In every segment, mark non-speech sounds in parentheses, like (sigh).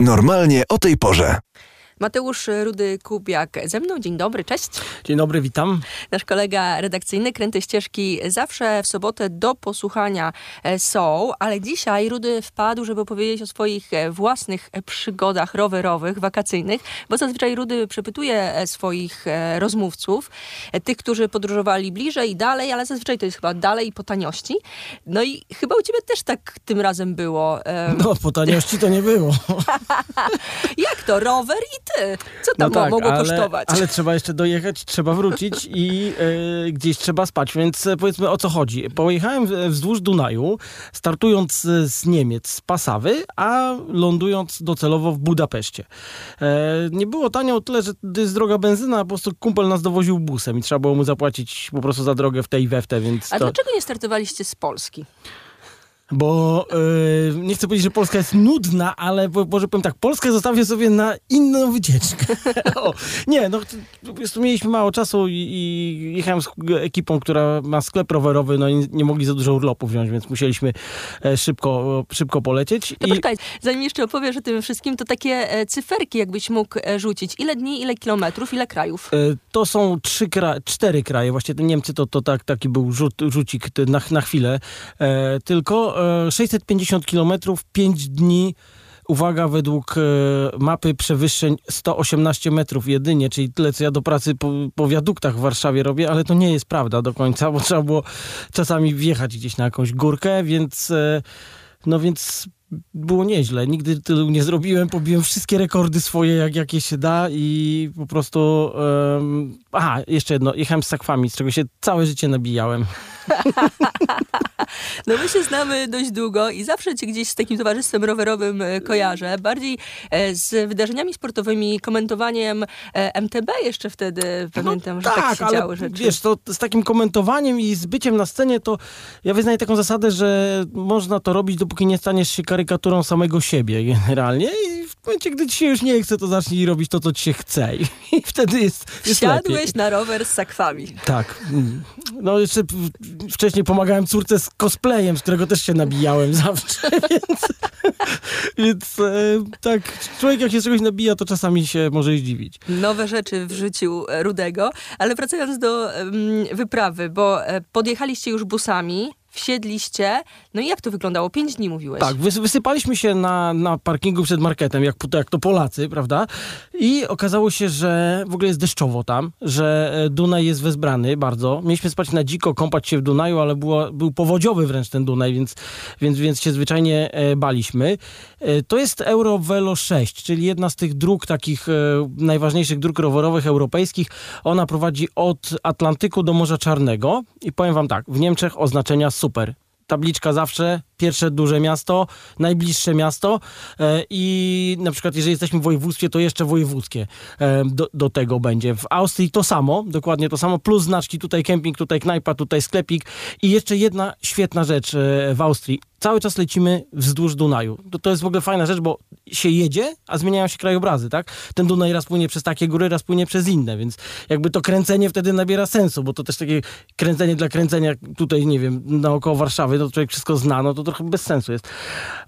Normalnie o tej porze. Mateusz Rudy-Kubiak ze mną. Dzień dobry, cześć. Dzień dobry, witam. Nasz kolega redakcyjny Kręte Ścieżki zawsze w sobotę do posłuchania e, są, ale dzisiaj Rudy wpadł, żeby powiedzieć o swoich e, własnych przygodach rowerowych, wakacyjnych, bo zazwyczaj Rudy przepytuje e, swoich rozmówców, tych, którzy podróżowali bliżej i dalej, ale zazwyczaj to jest chyba dalej po taniości. No i chyba u ciebie też tak tym razem było. No, po taniości to nie było. (laughs) Jak to? Rower i ty. Co tam no tak, mogło ale, kosztować? Ale trzeba jeszcze dojechać, trzeba wrócić i e, gdzieś trzeba spać, więc e, powiedzmy o co chodzi. Pojechałem wzdłuż Dunaju, startując z Niemiec, z Pasawy, a lądując docelowo w Budapeszcie. E, nie było tanio o tyle, że to jest droga benzyna, a po prostu kumpel nas dowoził busem i trzeba było mu zapłacić po prostu za drogę w tej i we w te, więc A to... dlaczego nie startowaliście z Polski? Bo yy, nie chcę powiedzieć, że Polska jest nudna, ale może powiem tak, Polskę zostawię sobie na inną wycieczkę. (laughs) o, nie, no mieliśmy mało czasu i, i, jechałem z ekipą, która ma sklep rowerowy, no i nie mogli za dużo urlopu wziąć, więc musieliśmy e, szybko, szybko polecieć. To I... poczekaj, zanim jeszcze opowiesz o tym wszystkim, to takie e, cyferki jakbyś mógł rzucić. Ile dni, ile kilometrów, ile krajów? To są trzy kra cztery kraje, właśnie Niemcy to, to tak, taki był rzut, rzucik na, na chwilę, tylko 650 km, 5 dni. Uwaga, według e, mapy przewyższeń 118 metrów jedynie, czyli tyle, co ja do pracy po, po wiaduktach w Warszawie robię, ale to nie jest prawda do końca, bo trzeba było czasami wjechać gdzieś na jakąś górkę, więc e, no więc było nieźle. Nigdy tylu nie zrobiłem. Pobiłem wszystkie rekordy swoje, jak jakie się da i po prostu... Um, aha, jeszcze jedno. Jechałem z sakwami, z czego się całe życie nabijałem. (laughs) No my się znamy dość długo i zawsze cię gdzieś z takim towarzystwem rowerowym e, kojarzę. Bardziej e, z wydarzeniami sportowymi, komentowaniem e, MTB jeszcze wtedy pamiętam, no, że tak, tak się działy rzeczy. Wiesz, to z takim komentowaniem i z byciem na scenie to ja wyznaję taką zasadę, że można to robić, dopóki nie staniesz się karykaturą samego siebie generalnie i w momencie, gdy ci się już nie chce, to zacznij robić to, co ci się chce i, wtedy jest, jest Siadłeś lepiej. na rower z sakwami. Tak. No jeszcze wcześniej pomagałem córce z cosplayem, z którego też się nabijałem zawsze, (laughs) więc, więc e, tak, człowiek jak się czegoś nabija, to czasami się może zdziwić. Nowe rzeczy w życiu Rudego, ale wracając do um, wyprawy, bo e, podjechaliście już busami, wsiedliście. No i jak to wyglądało? Pięć dni mówiłeś. Tak, wysypaliśmy się na, na parkingu przed marketem, jak, jak to Polacy, prawda? I okazało się, że w ogóle jest deszczowo tam, że e, Dunaj jest wezbrany bardzo. Mieliśmy spać na dziko, kąpać się w Dunaju, ale było, był powodziowy wręcz ten Dunaj, więc, więc, więc się zwyczajnie e, baliśmy. E, to jest Eurovelo 6, czyli jedna z tych dróg takich najważniejszych dróg rowerowych europejskich. Ona prowadzi od Atlantyku do Morza Czarnego i powiem wam tak, w Niemczech oznaczenia super. Tabliczka zawsze, pierwsze duże miasto, najbliższe miasto e, i na przykład jeżeli jesteśmy w województwie, to jeszcze wojewódzkie e, do, do, tego będzie. W Austrii to samo, dokładnie to samo, plus znaczki, tutaj kemping, tutaj knajpa, tutaj sklepik. I jeszcze jedna świetna rzecz e, w Austrii cały czas lecimy wzdłuż Dunaju. To, to jest w ogóle fajna rzecz, bo się jedzie, a zmieniają się krajobrazy, tak? Ten Dunaj raz płynie przez takie góry, raz płynie przez inne, więc jakby to kręcenie wtedy nabiera sensu, bo to też takie kręcenie dla kręcenia tutaj, nie wiem, naokoło Warszawy, to człowiek wszystko zna, no to trochę bez sensu jest.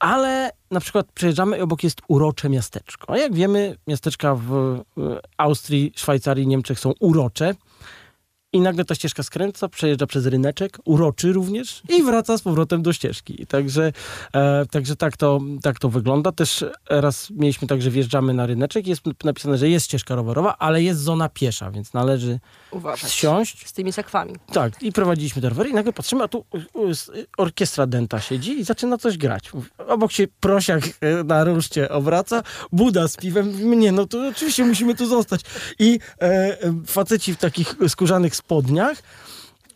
Ale na przykład przejeżdżamy i obok jest urocze miasteczko. A jak wiemy, miasteczka w Austrii, Szwajcarii, Niemczech są urocze. I nagle ta ścieżka skręca, przejeżdża przez ryneczek, uroczy również i wraca z powrotem do ścieżki. Także, e, także tak, to, tak to wygląda. Też raz mieliśmy tak, że wjeżdżamy na ryneczek jest napisane, że jest ścieżka rowerowa, ale jest zona piesza, więc należy Uważać. siąść. Z tymi sakwami. Tak, i prowadziliśmy te rowery i nagle patrzymy, a tu orkiestra denta siedzi i zaczyna coś grać. Obok się prosiak e, na ruszcie obraca, Buda z piwem. Nie, no to oczywiście musimy tu zostać. I e, e faceci w takich skórzanych spodniach.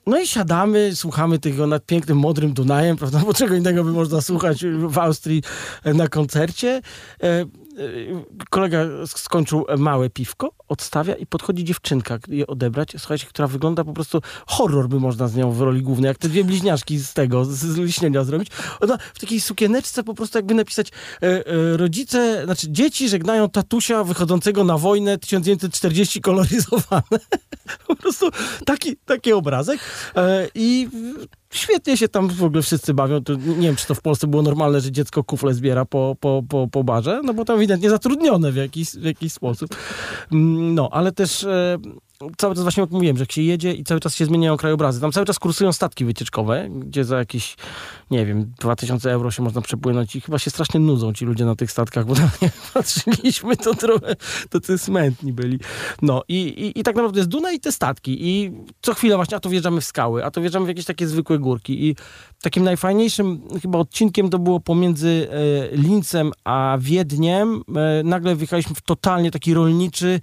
No i siadamy, słuchamy tego nad pięknym, modrym Dunajem, (laughs) prawda? Bo czego innego by można słuchać w Austrii na koncercie. E, kolega skończył małe piwko, odstawia i podchodzi dziewczynka je odebrać, słuchajcie, która wygląda po prostu horror by można z nią w roli głównej, jak te dwie bliźniaczki z tego, z, z liśnienia zrobić. Ona w takiej sukieneczce po prostu jakby napisać e, e, rodzice, znaczy dzieci żegnają tatusia wychodzącego na wojnę 1940 koloryzowane. (laughs) po prostu taki, taki obrazek. E, I świetnie się tam w ogóle wszyscy bawią. To nie wiem, czy to w Polsce było normalne, że dziecko kufle zbiera po, po, po, po barze, no bo tam ewidentnie zatrudnione w jakiś, w jakiś sposób. Mm, no, ale też e, cały czas właśnie jak mówiłem, że jak się jedzie i cały czas się zmieniają krajobrazy. Tam cały czas kursują statki wycieczkowe, gdzie za jakieś, nie wiem, 2000 euro się można przepłynąć i chyba się strasznie nudzą ci ludzie na tych statkach, bo (laughs) tam jak patrzyliśmy, to trochę to smętni byli. No i, i, i tak naprawdę jest Duna i te statki i co chwilę właśnie, a to wjeżdżamy w skały, a to wjeżdżamy w jakieś takie zwykłe górki i takim najfajniejszym chyba odcinkiem to było pomiędzy e, Lincem a Wiedniem. E, nagle wjechaliśmy w totalnie taki rolniczy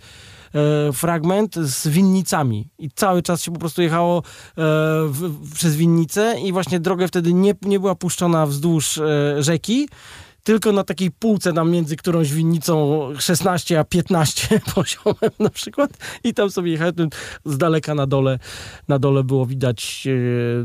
fragment z winnicami i cały czas się po prostu jechało e, w, przez winnicę i właśnie drogę wtedy nie, nie była puszczona wzdłuż e, rzeki, tylko na takiej półce tam między którąś winnicą 16 a 15 (laughs) poziomem na przykład i tam sobie jechałem z daleka na dole, na dole było widać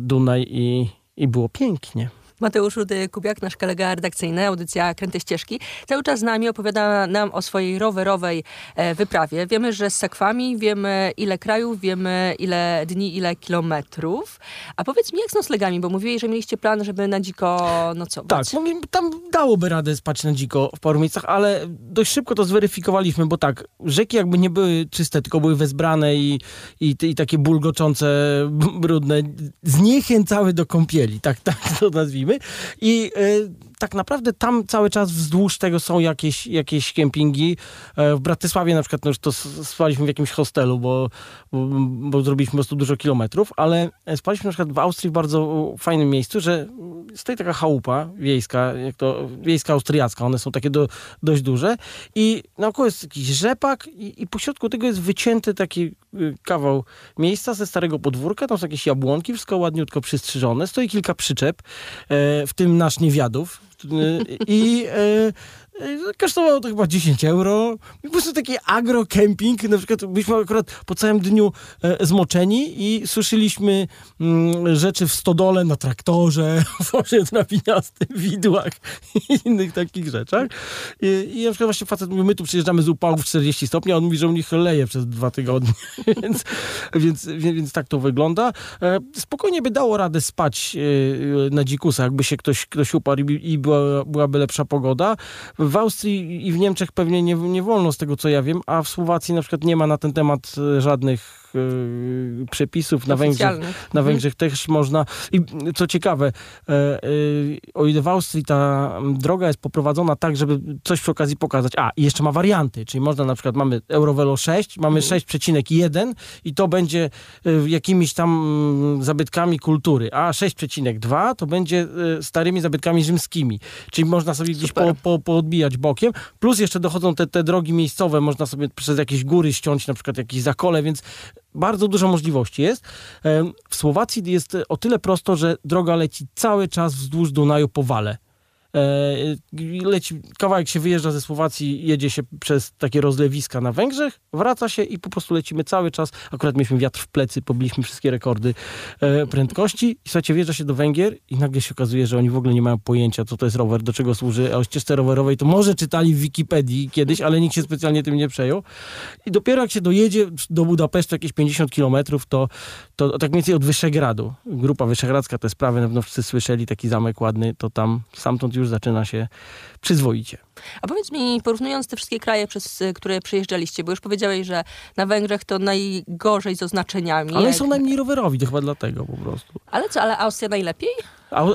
Dunaj i, i było pięknie. Mateusz Rudy-Kubiak, nasz kolega redakcyjny, audycja Kręte Ścieżki, cały czas z nami opowiada nam o swojej rowerowej e, wyprawie. Wiemy, że z sekwami, wiemy ile krajów, wiemy ile dni, ile kilometrów. A powiedz mi, jak z noclegami, bo mówiłeś, że mieliście plan, żeby na dziko nocować. Tak, tam dałoby radę spać na dziko w paru miejscach, ale dość szybko to zweryfikowaliśmy, bo tak, rzeki jakby nie były czyste, tylko były wezbrane i, i, i takie bulgoczące, (laughs) brudne, zniechęcały do kąpieli, tak, tak to nazwijmy. I e, tak naprawdę tam cały czas wzdłuż tego są jakieś, jakieś kempingi. E, w Bratysławie na przykład no już to spaliśmy w jakimś hostelu, bo, bo, bo, zrobiliśmy po prostu dużo kilometrów, ale spaliśmy na przykład w Austrii w bardzo fajnym miejscu, że stoi taka chałupa wiejska, jak to wiejska austriacka, one są takie do, dość duże i naokoło jest jakiś rzepak i, i pośrodku tego jest wycięty taki y, kawał miejsca ze starego podwórka, tam są jakieś jabłonki, wszystko ładniutko przystrzyżone, stoi kilka przyczep, e, w tym nasz niewiadów, i e, Kosztowało to chyba 10 euro. Po prostu taki agrokemping. Na przykład byliśmy akurat po całym dniu e, zmoczeni i suszyliśmy mm, rzeczy w stodole, na traktorze, (laughs) w wozie drabiniastym, widłach i innych takich rzeczach. I, I na przykład właśnie facet my tu przyjeżdżamy z upałów 40 stopni, a on mówi, że u nich leje przez dwa tygodnie. (laughs) więc, więc, więc, więc, tak to wygląda. E, spokojnie by dało radę spać e, na dzikusach, jakby się ktoś, ktoś uparł i, i była, byłaby lepsza pogoda w Austrii i w Niemczech pewnie nie, nie wolno z tego, co ja wiem, a w Słowacji na przykład nie ma na ten temat e, Y, przepisów na Węgrzech, na mhm. Węgrzech też można. I co ciekawe, e, e, o ile w Austrii ta droga jest poprowadzona tak, żeby coś przy okazji pokazać. A, i jeszcze ma warianty, czyli można na przykład, mamy Eurovelo 6, mamy 6,1 mhm. i to będzie e, jakimiś tam mm, zabytkami kultury, a 6,2 to będzie starymi zabytkami rzymskimi. Czyli można sobie gdzieś po, po, poodbijać bokiem. Plus jeszcze dochodzą te, te drogi miejscowe, można sobie przez jakieś góry ściąć, na przykład jakieś zakole, więc bardzo dużo możliwości jest. W Słowacji jest o tyle prosto, że droga leci cały czas wzdłuż Dunaju po wale. E, leci, kawałek się wyjeżdża ze Słowacji, jedzie się przez takie rozlewiska na Węgrzech, wraca się i po prostu lecimy cały czas. Akurat mieliśmy wiatr w plecy, pobiliśmy wszystkie rekordy e, prędkości. I słuchajcie, wjeżdża się do Węgier i nagle się okazuje, że oni w ogóle nie mają pojęcia, co to jest rower, do czego służy. A o ścieżce rowerowej to może czytali w Wikipedii kiedyś, ale nikt się specjalnie tym nie przejął. I dopiero jak się dojedzie do Budapesztu jakieś 50 kilometrów, to, to tak mniej więcej od Wyszehradu. Grupa Wyszehradzka, te sprawy, na pewno wszyscy słyszeli, taki zamek ładny, to tam stamtąd już już zaczyna się przyzwoicie. A powiedz mi, porównując te wszystkie kraje, przez które przejeżdżaliście, bo już powiedziałeś, że na Węgrzech to najgorzej z oznaczeniami. Ale jak... są najmniej rowerowi, to chyba dlatego po prostu. Ale co, ale Austria najlepiej?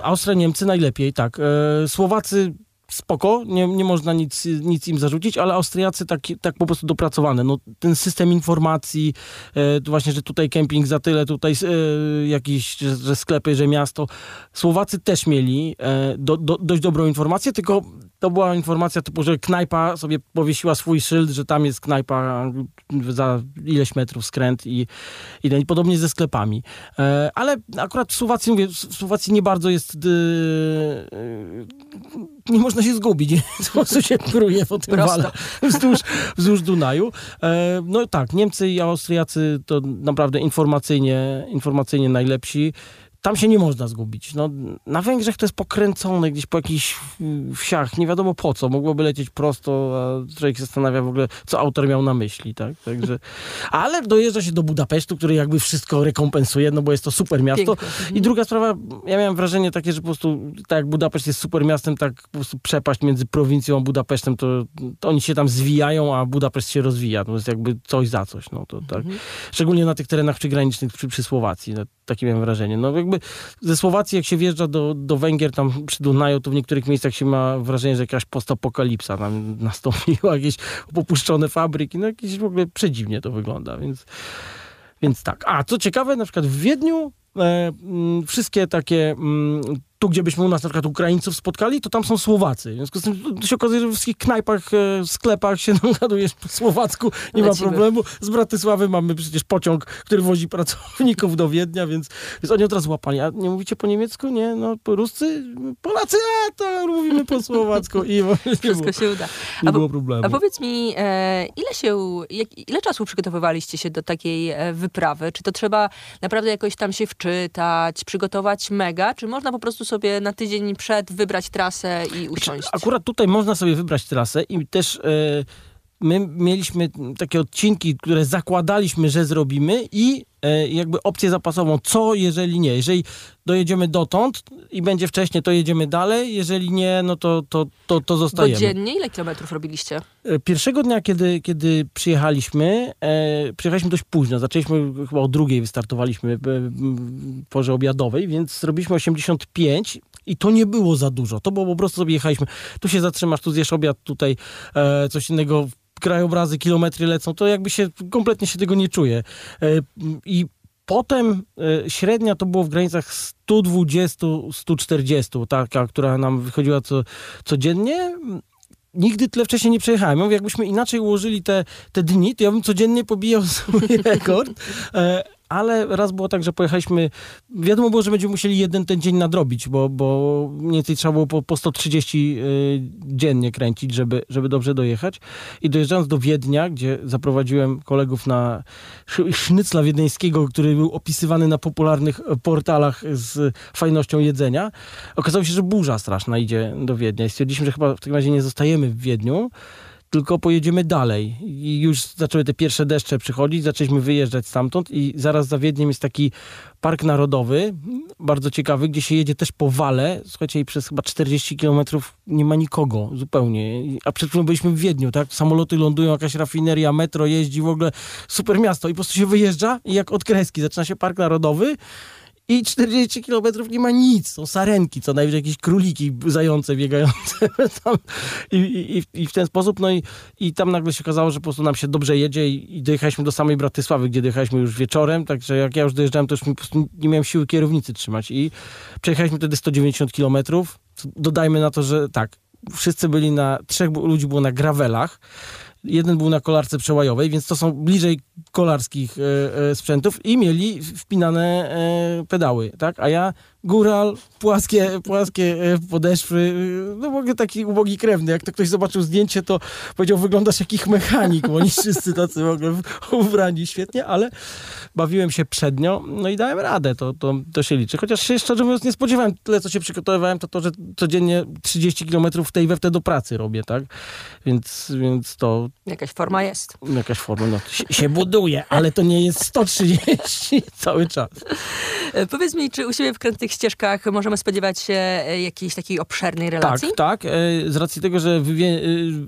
Austria, Niemcy najlepiej, tak. E, Słowacy spoko, nie, nie można nic, nic im zarzucić, ale Austriacy tak, tak po prostu dopracowane. No, ten system informacji, e, właśnie, że tutaj kemping za tyle, tutaj e, jakiś, że, że, sklepy, że miasto. Słowacy też mieli e, do, do, dość dobrą informację, tylko to była informacja typu, że knajpa sobie powiesiła swój szyld, że tam jest knajpa za ileś metrów skręt i, i, podobnie ze sklepami. E, ale akurat w Słowacji, mówię, w Słowacji nie bardzo jest e, nie można się zgubić. (laughs) Po prostu się pruje po tym wale wzdłuż, wzdłuż Dunaju. E, no tak, Niemcy i Austriacy to naprawdę informacyjnie, informacyjnie najlepsi. Tam się nie można zgubić. No, na Węgrzech to jest pokręcone gdzieś po jakichś wsiach, nie wiadomo po co. Mogłoby lecieć prosto, a człowiek się zastanawia w ogóle, co autor miał na myśli, tak? Także, (laughs) ale dojeżdża się do Budapesztu, który jakby wszystko rekompensuje, no bo jest to super miasto. Piękne. I druga sprawa, ja miałem wrażenie takie, że po prostu tak jak Budapeszt jest super miastem, tak po prostu przepaść między prowincją a Budapesztem, to, to oni się tam zwijają, a Budapeszt się rozwija. To jest jakby coś za coś. No, to, tak. Szczególnie na tych terenach przygranicznych przy, przy Słowacji. No, takie miałem wrażenie. No jakby ze Słowacji, jak się wjeżdża do, do Węgier, tam przy Dunaju, to w niektórych miejscach się ma wrażenie, że jakaś postapokalipsa tam (laughs) nastąpiła, jakieś popuszczone fabryki, no jakieś w ogóle przedziwnie to wygląda, więc, więc tak. A, co ciekawe, na przykład w Wiedniu e, wszystkie takie tu, gdzie byśmy u nas na przykład Ukraińców spotkali, to tam są Słowacy. W związku z tym to się okazuje, że we wszystkich knajpach, e, sklepach się (laughs) dogadujesz po słowacku, nie ma Lecimy. problemu. Z Bratysławy mamy przecież pociąg, który wozi pracowników do Wiednia, więc, więc oni od razu łapali. A nie mówicie po niemiecku? Nie? No, ruscy? Polacy? A, to mówimy po słowacku. I (laughs) było, Wszystko się uda. nie A, było problemu. a powiedz mi, e, ile się, ile czasu przygotowywaliście się do takiej e, wyprawy? Czy to trzeba naprawdę jakoś tam się wczytać, przygotować mega, czy można po prostu sobie na tydzień przed wybrać trasę i usiąść? Akurat tutaj można sobie wybrać trasę i też e, my mieliśmy takie odcinki, które zakładaliśmy, że zrobimy i jakby opcję zapasową, co jeżeli nie. Jeżeli dojedziemy dotąd i będzie wcześniej, to jedziemy dalej, jeżeli nie, no to, to, to, to Bo zostajemy. dziennie ile kilometrów robiliście? E, Pierwszego dnia, kiedy, kiedy przyjechaliśmy, e, przyjechaliśmy dość późno. Zaczęliśmy chyba o drugiej, wystartowaliśmy e, w porze obiadowej, więc zrobiliśmy 85 i to nie było za dużo. To było po prostu sobie jechaliśmy. Tu się zatrzymasz, tu zjesz obiad, tutaj e, coś innego. Krajobrazy, kilometry lecą, to jakby się kompletnie się tego nie czuje. E, I potem e, średnia to było w granicach 120-140, taka, która nam wychodziła co, codziennie nigdy tyle wcześniej nie przejechałem. Jakbyśmy inaczej ułożyli te, te dni, to ja bym codziennie pobijał (laughs) swój rekord. Ale raz było tak, że pojechaliśmy, wiadomo było, że będziemy musieli jeden ten dzień nadrobić, bo, bo mniej więcej trzeba było po, po 130 y, dziennie kręcić, żeby, żeby dobrze dojechać. I dojeżdżając do Wiednia, gdzie zaprowadziłem kolegów na sz- sznycla wiedeńskiego, który był opisywany na popularnych e, portalach z fajnością jedzenia, okazało się, że burza straszna idzie do Wiednia i stwierdziliśmy, że chyba w takim razie nie zostajemy w Wiedniu, tylko pojedziemy dalej. I już zaczęły te pierwsze deszcze przychodzić, zaczęliśmy wyjeżdżać stamtąd i zaraz za Wiedniem jest taki park narodowy, bardzo ciekawy, gdzie się jedzie też po wale. Słuchajcie, i przez chyba 40 kilometrów nie ma nikogo zupełnie. A przed chwilą byliśmy w Wiedniu, tak? Samoloty lądują, jakaś rafineria, metro jeździ, w ogóle super miasto. I po prostu się wyjeżdża i jak od kreski zaczyna się park narodowy i 40 kilometrów nie ma nic. Są sarenki, co najwyżej jakieś króliki zające biegające (laughs) tam. I, i, i w ten sposób, no i, i tam nagle się okazało, że po prostu nam się dobrze jedzie i, i dojechaliśmy do samej Bratysławy, gdzie dojechaliśmy już wieczorem, także jak ja już dojeżdżałem, to już nie miałem siły kierownicy trzymać i przejechaliśmy wtedy 190 kilometrów. Dodajmy na to, że tak, wszyscy byli na, trzech ludzi było na gravelach, jeden był na kolarce przełajowej, więc to są bliżej kolarskich e, e, sprzętów i mieli wpinane e, pedały, tak? A ja góral, płaskie, płaskie podeszwy, no w ogóle taki ubogi krewny. Jak to ktoś zobaczył zdjęcie, to powiedział, wyglądasz jak ich mechanik, bo oni wszyscy tacy w ogóle ubrani świetnie, ale bawiłem się przednio, no i dałem radę, to, to, to się liczy. Chociaż się szczerze mówiąc nie spodziewałem, tyle co się przygotowywałem, to to, że codziennie 30 km w tej we w te do pracy robię, tak? Więc, więc to Jakaś forma jest. jakaś forma, no, się, się buduje, ale to nie jest 130 (laughs) cały czas. E, Powiedz mi, czy u siebie w krętych ścieżkach możemy spodziewać się e, jakiejś takiej obszernej Tak, relacji? tak. e, Z racji tego, że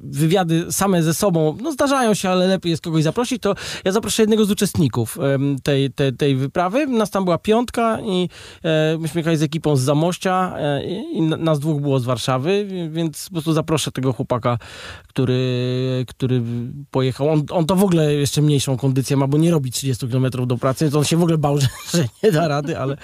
wywiady same ze sobą, no zdarzają się, ale lepiej jest kogoś zaprosić, to ja zaproszę jednego z uczestników tej, tej, tej wyprawy. Nas tam była piątka i myśmy jechali z ekipą z Zamościa i nas dwóch było z Warszawy, wi- więc po prostu zaproszę tego chłopaka, który, który pojechał. On, on to w ogóle jeszcze mniejszą kondycję ma, bo nie robi 30 km do pracy, więc on się w ogóle bał, (laughs) że, że nie da rady, ale,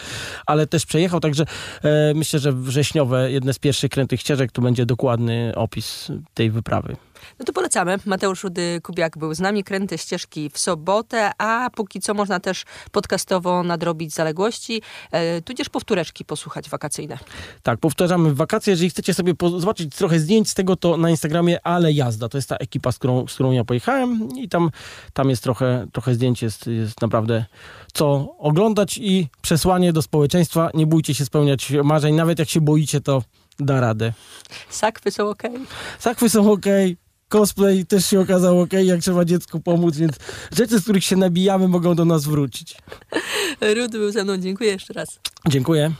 ale też przejechał, także e, myślę, że wrześniowe, jedne z pierwszych krętych ścieżek, to będzie dokładny opis tej wyprawy. No to polecamy. Mateusz Rudy Kubiak był z nami. Kręte ścieżki w sobotę, a póki co można też podcastowo nadrobić zaległości, e, tudzież powtóreczki posłuchać wakacyjne. Tak, powtarzamy wakacje. Jeżeli chcecie sobie zobaczyć trochę zdjęć z tego, to na Instagramie Ale Jazda. To jest ta ekipa, z którą, z którą ja pojechałem i tam, tam jest trochę, trochę zdjęć, jest, jest naprawdę co oglądać i przesłanie do społeczeństwa. Nie bójcie się spełniać marzeń. Nawet jak się boicie, to da radę. Sakwy są ok. Sakwy są ok. Cosplay też się okazał ok, jak trzeba dziecku pomóc, więc rzeczy, z których się nabijamy, mogą do nas wrócić. Rudy był ze mną. Dziękuję jeszcze raz. Dziękuję.